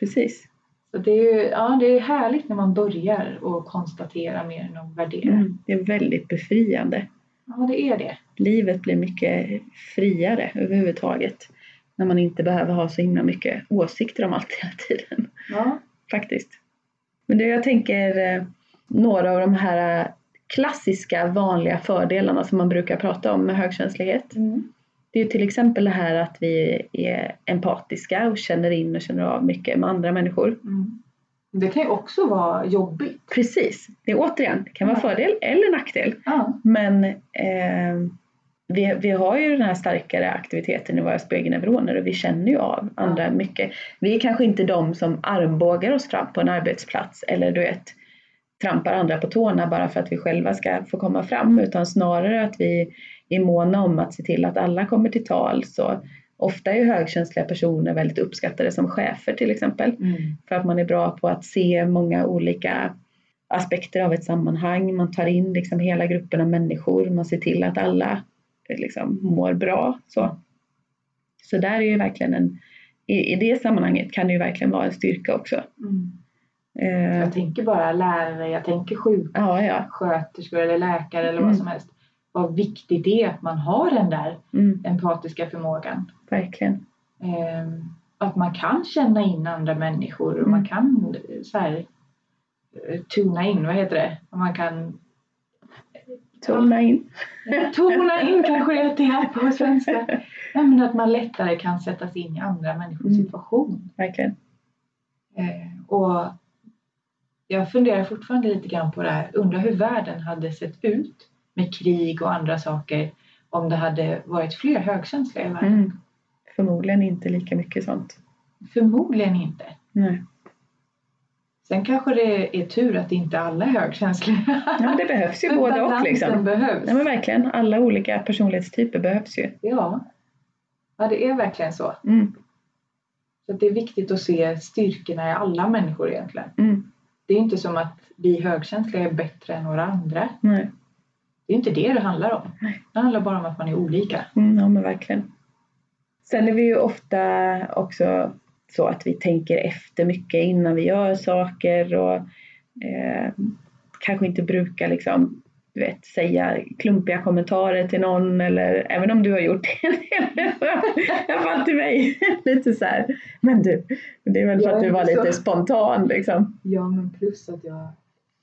Precis. Så det är, ju, ja, det är härligt när man börjar och konstatera mer än att värdera. Mm. Det är väldigt befriande. Ja, det är det. Livet blir mycket friare överhuvudtaget. När man inte behöver ha så himla mycket åsikter om allt hela tiden. Ja. Faktiskt. Men det jag tänker, eh, några av de här eh, klassiska vanliga fördelarna som man brukar prata om med högkänslighet. Mm. Det är ju till exempel det här att vi är empatiska och känner in och känner av mycket med andra människor. Mm. Det kan ju också vara jobbigt. Precis, det är återigen, det kan vara fördel eller nackdel. Ja. Men eh, vi, vi har ju den här starkare aktiviteten i våra spegelneuroner och vi känner ju av andra mycket. Vi är kanske inte de som armbågar oss fram på en arbetsplats eller du vet trampar andra på tårna bara för att vi själva ska få komma fram utan snarare att vi är måna om att se till att alla kommer till tals och ofta är ju högkänsliga personer väldigt uppskattade som chefer till exempel Mm. för att man är bra på att se många olika aspekter av ett sammanhang. Man tar in liksom hela gruppen av människor. Man ser till att alla liksom mår bra. Så, så där är ju verkligen en, i, i det sammanhanget kan det ju verkligen vara en styrka också. Mm. Eh, Jag tänker bara lärare, jag tänker ja, ja. sjuksköterskor eller läkare eller Mm. vad som helst. Vad viktigt det är att man har den där Mm, empatiska förmågan. verkligen. Ehm, att man kan känna in andra människor och Mm. man kan eh, så här eh, tuna in, vad heter det? Man kan Tona in. tona in kanske är det här på svenska. Nej, men att man lättare kan sätta sig in i andra människors Mm. situation. Verkligen. Eh, och jag funderar fortfarande lite grann på det här. Undrar hur världen hade sett ut med krig och andra saker om det hade varit fler högkänsliga i världen. Mm. Förmodligen inte lika mycket sånt. Förmodligen inte. Nej. Sen kanske det är tur att inte alla är högkänsliga. Ja, det behövs ju För både och liksom. behövs. Ja, men verkligen. Alla olika personlighetstyper behövs ju. ja. ja, det är verkligen så. Mm. så att det är viktigt att se styrkorna i alla människor egentligen. Mm. Det är inte som att vi högkänsliga är bättre än några andra. Nej. Det är inte det det handlar om. Nej. Det handlar bara om att man är olika. Mm, ja men verkligen. Sen är vi ju ofta också så att vi tänker efter mycket innan vi gör saker och eh, kanske inte brukar liksom du vet, säga klumpiga kommentarer till någon eller även om du har gjort det i alla fall till mig. lite så här. Men du, det är väl för Jag att du var så- lite spontan liksom. Ja, men plus att jag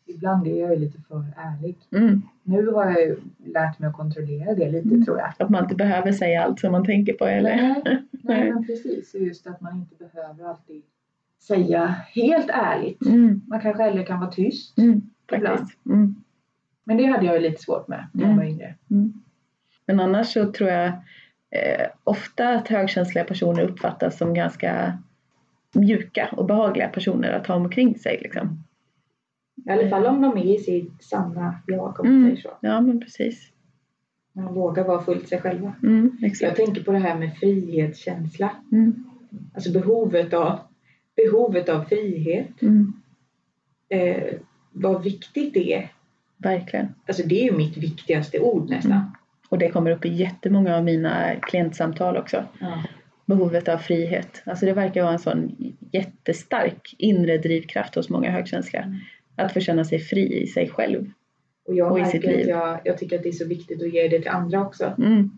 ibland är jag ju lite för ärlig. Mm. Nu har jag ju lärt mig att kontrollera det lite Mm. tror jag. Att man inte behöver säga allt som man tänker på eller? Nej, nej, Nej. men precis. Just att man inte behöver alltid säga helt ärligt. Mm. Man kanske hellre kan vara tyst. Mm. Ibland. Mm. Men det hade jag ju lite svårt med när jag Mm. var yngre. Men annars så tror jag eh, ofta att högkänsliga personer uppfattas som ganska mjuka och behagliga personer att ha omkring sig. Liksom. I alla fall om de är i sitt sanna jag, om man Mm. säger så. Ja men precis. Man vågar vara fullt sig själva. Mm, Jag tänker på det här med frihetskänsla. Mm, Alltså behovet av, behovet av frihet. mm, Eh, vad viktigt det är. verkligen. Alltså det är ju mitt viktigaste ord nästan. Mm. Och det kommer upp i jättemånga av mina klientsamtal också. Ja. behovet av frihet. Alltså det verkar vara en sån jättestark inre drivkraft hos många högkänsliga. Att få känna sig fri i sig själv. Och jag Och i sitt liv. jag, jag tycker att det är så viktigt att ge det till andra också. Mm,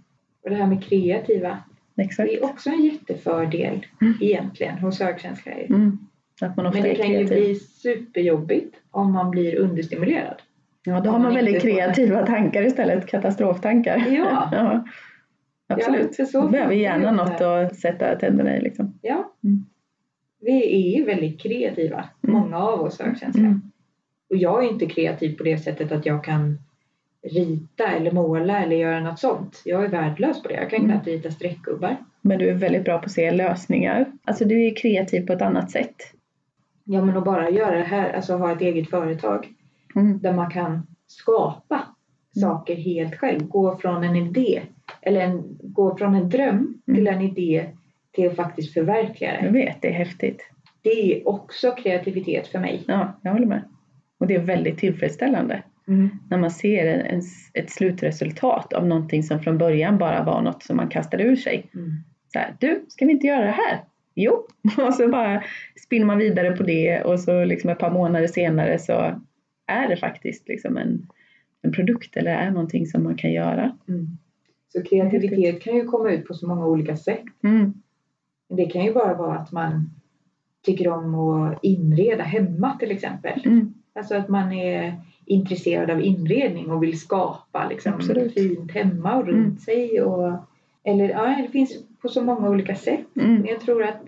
Och det här med kreativa, exakt. det är också en jättefördel Mm. egentligen hos högkänsliga. Mm, att man ofta Men det kan ju bli superjobbigt om man blir understimulerad. Ja, då har man man väldigt inte får- kreativa tankar istället, katastroftankar. Ja. ja. Absolut. för så behöver gärna något att sätta tänderna i liksom. Ja. Mm. Vi är ju väldigt kreativa, Mm. många av oss högkänsliga. Mm. Och jag är inte kreativ på det sättet att jag kan rita eller måla eller göra något sånt. Jag är värdelös på det. Jag kan Mm. knappt rita streckgubbar. Men du är väldigt bra på att se lösningar. Alltså du är kreativ på ett annat sätt. Ja men att bara göra det här, alltså ha ett eget företag Mm. där man kan skapa saker helt själv. Gå från en idé eller en, gå från en dröm till en idé till att faktiskt förverkliga Jag det. vet, det är häftigt. Det är också kreativitet för mig. Ja, jag håller med. Och det är väldigt tillfredsställande när man ser en, ett slutresultat av någonting som från början bara var något som man kastade ur sig. Mm. Så här, du, ska vi inte göra det här? Jo, och så bara spinner man vidare på det och så liksom ett par månader senare så är det faktiskt liksom en, en produkt eller är någonting som man kan göra. Mm. Så kreativitet kan ju komma ut på så många olika sätt. Mm. Det kan ju bara vara att man tycker om att inreda hemma till exempel. Mm. Alltså att man är intresserad av inredning och vill skapa liksom, Absolut. fint hemma och runt Mm. sig. Och, eller ja, det finns på så många olika sätt. Mm. Men jag tror att,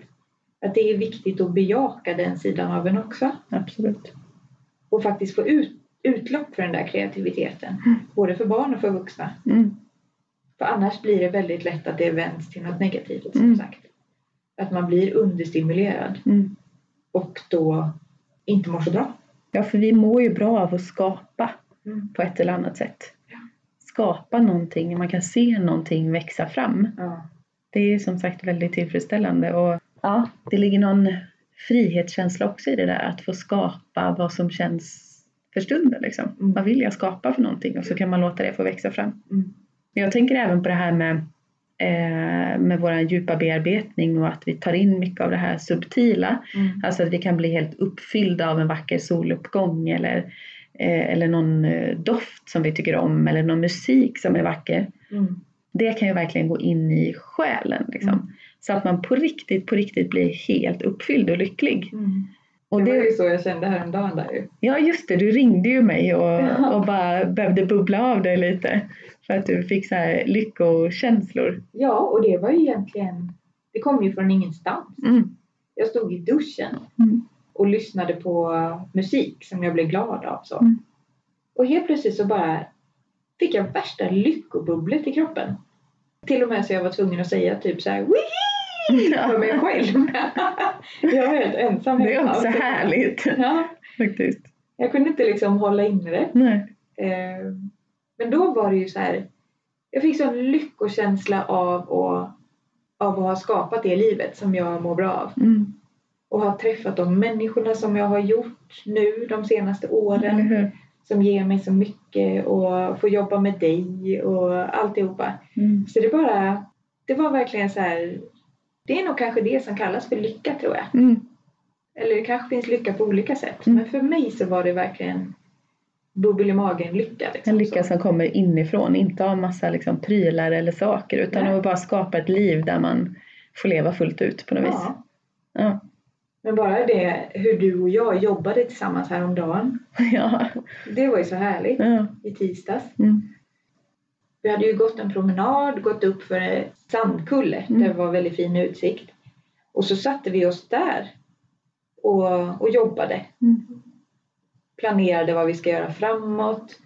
att det är viktigt att bejaka den sidan av en också. Absolut. Och faktiskt få ut, utlopp för den där kreativiteten. Mm. Både för barn och för vuxna. Mm. För annars blir det väldigt lätt att det vänds till något negativt som Mm. sagt. Att man blir understimulerad Mm. och då inte mår så bra. Ja, för vi mår ju bra av att skapa Mm. på ett eller annat sätt. Skapa någonting, man kan se någonting växa fram. Ja. Det är som sagt väldigt tillfredsställande och ja, det ligger någon frihetskänsla också i det där att få skapa vad som känns för stunden liksom. Mm. Vad vill jag skapa för någonting och så kan man låta det få växa fram. Mm. Jag tänker även på det här med, med vår djupa bearbetning och att vi tar in mycket av det här subtila. Mm. Alltså att vi kan bli helt uppfyllda av en vacker soluppgång eller, eh, eller någon eh, doft som vi tycker om eller någon musik som är vacker. Mm. Det kan ju verkligen gå in i själen liksom. Mm. Så att man på riktigt, på riktigt blir helt uppfylld och lycklig. Och det var det, ju så jag kände häromdagen där ju. ja just det, du ringde ju mig och, Ja. och bara behövde bubbla av dig lite. För att du fick så här lyckokänslor. Ja, och det var ju egentligen, det kom ju från ingenstans. Mm. Jag stod i duschen Mm. och lyssnade på musik som jag blev glad av. Så. Mm. Och helt plötsligt så bara fick jag värsta lyckobubblet i kroppen. Till och med så jag var tvungen att säga typ så här "Wihi!" För mig själv. jag var helt ensam Det är också härligt Ja, faktiskt. jag kunde inte liksom hålla inne det. Nej. Eh, Men då var det ju så här. Jag fick sån lyckokänsla av att, av att ha skapat det livet som jag mår bra av. Mm. Och ha träffat de människorna som jag har gjort nu de senaste åren. hur? Som ger mig så mycket och få jobba med dig och alltihopa. Mm. Så det bara, det var verkligen så här. Det är nog kanske det som kallas för lycka tror jag. Mm. Eller det kanske finns lycka på olika sätt. Mm. Men för mig så var det verkligen bubbel i magen lycka. Liksom. En lycka som kommer inifrån, inte av massa liksom prylar eller saker utan Nej. att bara skapa ett liv där man får leva fullt ut på något vis. Ja. Ja. Men bara det hur du och jag jobbade tillsammans häromdagen. Ja. Det var ju så härligt ja. i tisdags. Mm. Vi hade ju gått en promenad, gått upp för en sandkulle Mm. där det var väldigt fin utsikt. Och så satte vi oss där och, och jobbade. Mm. Planerade vad vi ska göra framåt.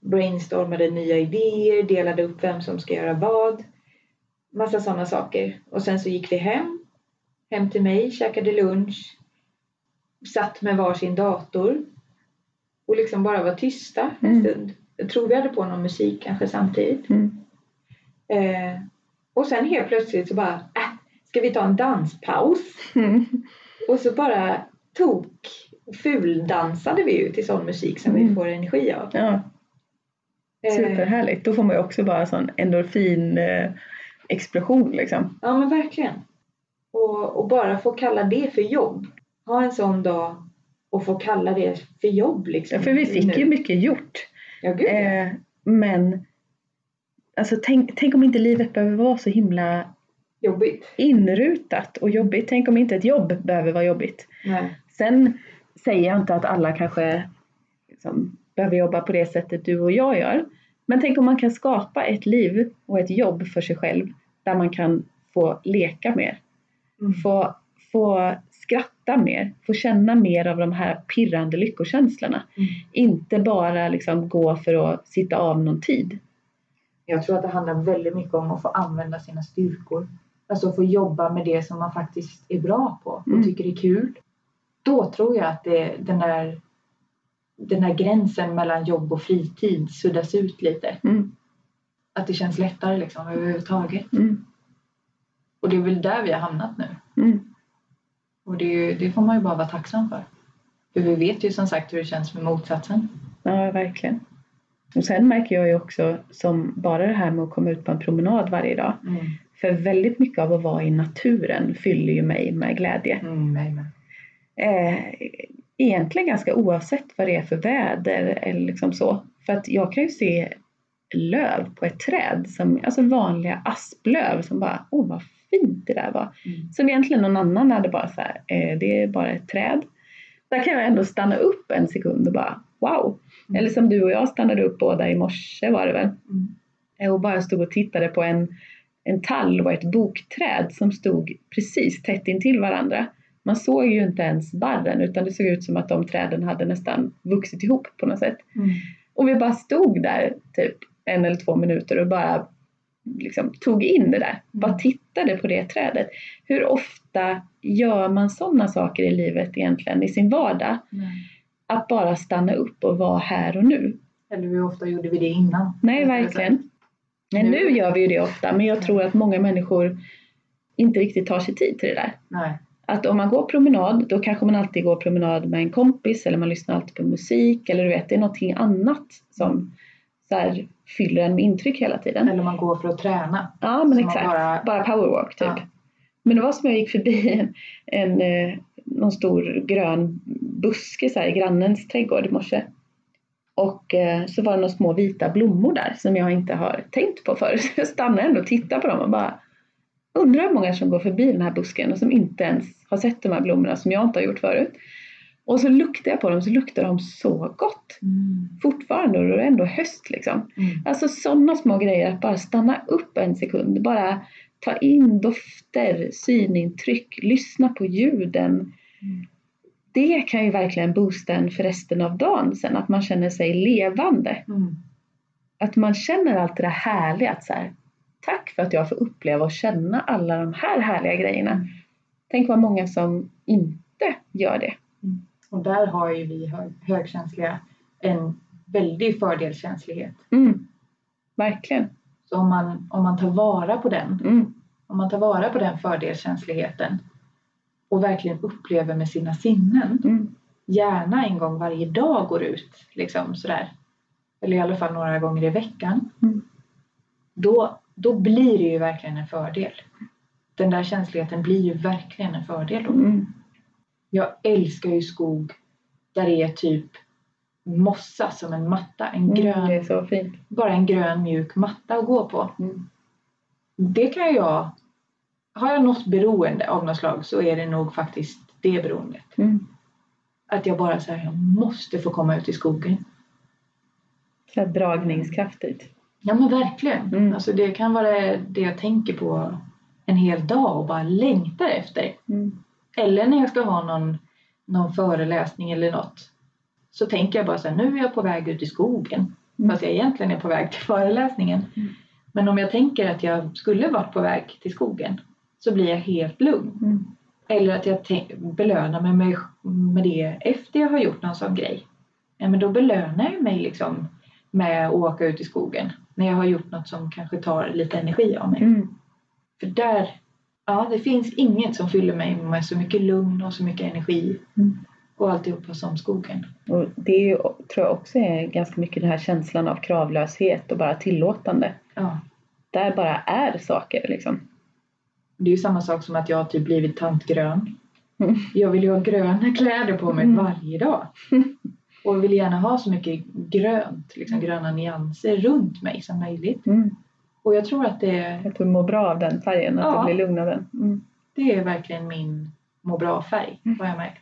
Brainstormade nya idéer, delade upp vem som ska göra vad. Massa sådana saker. Och sen så gick vi hem. Hem till mig, käkade lunch. Satt med varsin dator. Och liksom bara var tysta en Mm. stund. Jag tror vi hade på någon musik kanske samtidigt. Mm. Eh, och sen helt plötsligt så bara, äh, ska vi ta en danspaus? Mm. Och så bara tok fuldansade vi ju till sån musik som vi Mm. får energi av. Ja, Eh, superhärligt. Då får man ju också bara sån endorfin eh, explosion liksom. ja men verkligen. Och, och bara få kalla det för jobb. Ha en sån dag och få kalla det för jobb liksom. Ja, för vi fick ju Nu. mycket gjort. Ja, gud. Eh, men alltså, tänk, tänk om inte livet behöver vara så himla Jobbigt. inrutat och jobbigt. Tänk om inte ett jobb behöver vara jobbigt. Nej. Sen säger jag inte att alla kanske liksom, behöver jobba på det sättet du och jag gör. Men tänk om man kan skapa ett liv och ett jobb för sig själv där man kan få leka mer, Mm. få, få skratta mer, få känna mer av de här pirrande lyckokänslorna. Mm. Inte bara liksom gå för att sitta av någon tid. Jag tror att det handlar väldigt mycket om att få använda sina styrkor. Alltså få jobba med det som man faktiskt är bra på och Mm. tycker är kul. Då tror jag att det, den, där, den här gränsen mellan jobb och fritid suddas ut lite. Mm, Att det känns lättare liksom överhuvudtaget. mm, Och det är väl där vi har hamnat nu. mm. Och det, det får man ju bara vara tacksam för. För vi vet ju som sagt hur det känns med motsatsen. Ja, verkligen. Och sen märker jag ju också som bara det här med att komma ut på en promenad varje dag. För väldigt mycket av att vara i naturen fyller ju mig med glädje. Mm, mig. Eh, egentligen ganska oavsett vad det är för väder eller liksom så. För att jag kan ju se löv på ett träd, som, alltså vanliga asplöv som bara, åh vad fint det där var. Mm. Som egentligen någon annan hade bara så här, eh, det är bara ett träd. Där kan jag ändå stanna upp en sekund och bara, wow. Mm. Eller som du och jag stannade upp båda i morse var det väl. Mm. Eh, Och bara stod och tittade på en, en tall och ett bokträd som stod precis tätt intill varandra. Man såg ju inte ens barren utan det såg ut som att de träden hade nästan vuxit ihop på något sätt. Mm. Och vi bara stod där typ en eller två minuter och bara liksom tog in det där. Bara tittade på det trädet. Hur ofta gör man sådana saker i livet egentligen i sin vardag? Nej. Att bara stanna upp och vara här och nu. Eller hur ofta gjorde vi det innan? Nej, verkligen. Nej, Nu- nu gör vi ju det ofta, men jag tror att många människor inte riktigt tar sig tid till det där. Nej. Att om man går promenad, då kanske man alltid går promenad med en kompis eller man lyssnar alltid på musik eller du vet, det är någonting annat som här, fyller en med intryck hela tiden. Eller man går för att träna. Ja, men exakt. bara- Bara, powerwalk typ. Ja. Men det var som jag gick förbi en, en eh, någon stor grön buske så här, i grannens trädgård i morse. Och eh, så var det några små vita blommor där som jag inte har tänkt på förut. Så jag stannade ändå och tittade på dem och bara undrar hur många som går förbi den här busken och som inte ens har sett de här blommorna som jag inte har gjort förut. Och så luktade jag på dem så luktade de så gott. Mm. Fortfarande och det är ändå höst liksom. Mm. Alltså sådana små grejer, att bara stanna upp en sekund, bara ta in dofter, synintryck, lyssna på ljuden. Mm. Det kan ju verkligen boosta en för resten av dagen sen, att man känner sig levande. Mm. Att man känner allt det där härliga, att så här, tack för att jag får uppleva och känna alla de här härliga grejerna. Mm. Tänk vad många som inte gör det. Och där har ju vi hög, högkänsliga en väldig fördelskänslighet. Mm. Verkligen. Så om man, om man tar vara på den, Mm. om man tar vara på den fördelskänsligheten och verkligen upplever med sina sinnen, Mm. gärna en gång varje dag går ut, liksom sådär, eller i alla fall några gånger i veckan, Mm. då, då blir det ju verkligen en fördel. Den där känsligheten blir ju verkligen en fördel då. Jag älskar ju skog där det är typ mossa som en matta, en Mm. grön, fint. bara en grön mjuk matta att gå på. Mm. Det kan jag, har jag något beroende av något slag så är det nog faktiskt det beroendet. Mm. Att jag bara säger jag måste få komma ut i skogen. Så här dragningskraft dit. Ja men verkligen. Mm. Alltså det kan vara det jag tänker på en hel dag och bara längtar efter. Mm. Eller när jag ska ha någon, någon föreläsning eller något. Så tänker jag bara så här, nu är jag på väg ut i skogen. Mm. Fast jag egentligen är på väg till föreläsningen. Mm. Men om jag tänker att jag skulle varit på väg till skogen så blir jag helt lugn. Mm. Eller att jag belönar mig med, med det efter jag har gjort någon sån grej. Ja, men då belönar jag mig liksom med att åka ut i skogen. När jag har gjort något som kanske tar lite energi av mig. Mm. För där, ja det finns inget som fyller mig med så mycket lugn och så mycket energi. Mm. Och alltihopa som skogen. Och det är tror jag också är ganska mycket den här känslan av kravlöshet och bara tillåtande. Ja. Där bara är saker liksom. Det är ju samma sak som att jag har typ blivit tant grön. Mm. Jag vill ju ha gröna kläder på mig Mm. varje dag. Och vill gärna ha så mycket grönt, liksom gröna nyanser runt mig som möjligt. Mm. Och jag tror att det, Att du mår bra av den färgen, att Ja. du blir lugn av den. Mm. det är verkligen min må bra-färg, Mm. har jag märkt.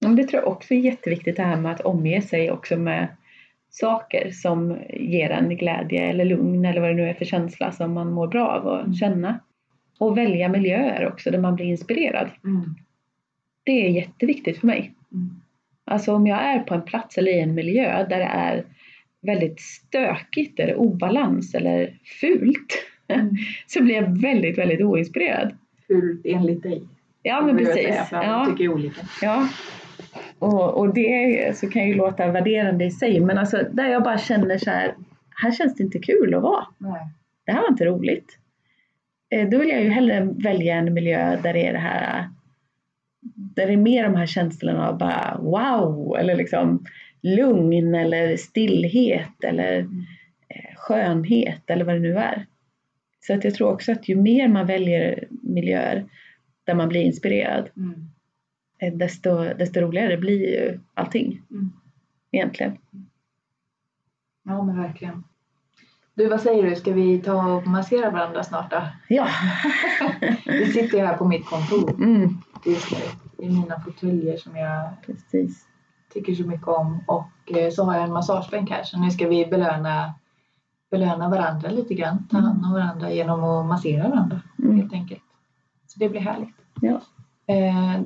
Men det tror jag också är jätteviktigt det här med att omge sig också med saker som ger en glädje eller lugn eller vad det nu är för känsla som man mår bra av att Mm. känna. Och välja miljöer också där man blir inspirerad. Mm. Det är jätteviktigt för mig. Mm. Alltså om jag är på en plats eller i en miljö där det är väldigt stökigt eller obalans eller fult Mm. så blir jag väldigt, väldigt oinspirerad. Fult enligt dig. Ja men precis. säga, Ja. tycker olika. Ja. Och, och det så kan ju låta värderande i sig men alltså där jag bara känner så här, här känns det inte kul att vara. Nej. Det här var inte roligt. Eh, Då vill jag ju hellre välja en miljö där det är det här där det är mer de här känslorna av bara wow eller liksom lugn eller stillhet eller eh, skönhet eller vad det nu är. Så att jag tror också att ju mer man väljer miljöer där man blir inspirerad Mm. eh, desto, desto roligare blir ju allting Mm. egentligen. Ja men verkligen. Du vad säger du, ska vi ta och massera varandra snart då? Ja, Vi sitter ju här på mitt kontor mm, nu. I mina fåtöljer som jag precis. Tycker så mycket om. Och eh, så har jag en massagebänk här så nu ska vi belöna, belöna varandra lite grann. Ta hand om varandra genom att massera varandra Mm. helt enkelt. Så det blir härligt. Ja. Eh,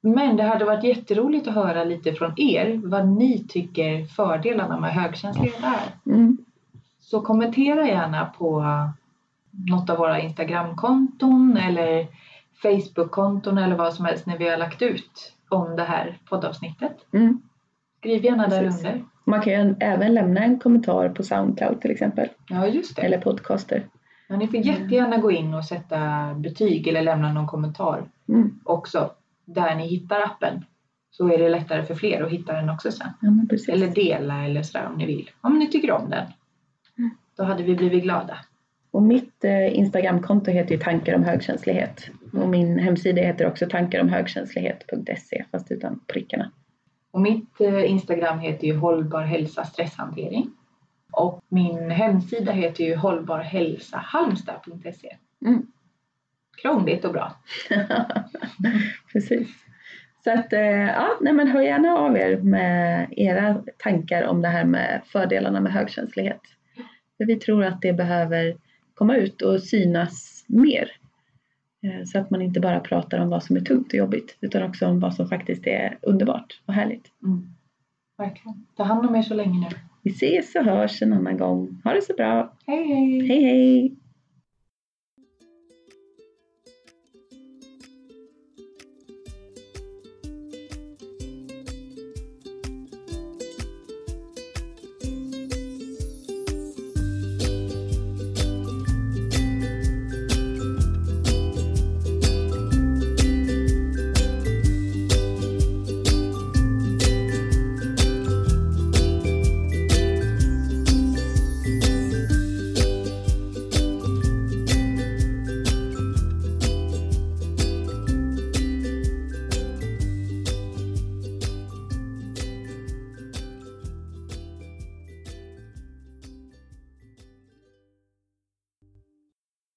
men det hade varit jätteroligt att höra lite från er vad ni tycker fördelarna med högkänslighet är. Mm, Så kommentera gärna på något av våra Instagramkonton eller Facebookkonton eller vad som helst när vi har lagt ut om det här poddavsnittet. mm. Skriv gärna där under. Man kan ju även lämna en kommentar på Soundcloud till exempel, Ja, just det. eller podcaster. Men ni får jättegärna gå in och sätta betyg eller lämna någon kommentar Mm. också där ni hittar appen. Så är det lättare för fler att hitta den också sen. Ja. Eller dela eller sådär om ni vill. Om ni tycker om den. Mm. Då hade vi blivit glada. Och mitt eh, Instagramkonto heter ju tankar om högkänslighet. Och min hemsida heter också tankaromhögkänslighet.se fast utan prickarna. Och mitt eh, Instagram heter ju hållbar hälsa stresshantering. Och min hemsida heter ju hållbarhälsahalmstad.se. Mm. Krångligt och bra. Precis. Så att, eh, ja, nej men hör gärna av er med era tankar om det här med fördelarna med högkänslighet. För vi tror att det behöver komma ut och synas mer. Eh, Så att man inte bara pratar om vad som är tungt och jobbigt utan också om vad som faktiskt är underbart och härligt. Mm. Verkligen. Ta hand om er så länge nu. Vi ses och hörs en annan gång. Ha det så bra. Hej hej! Hej hej!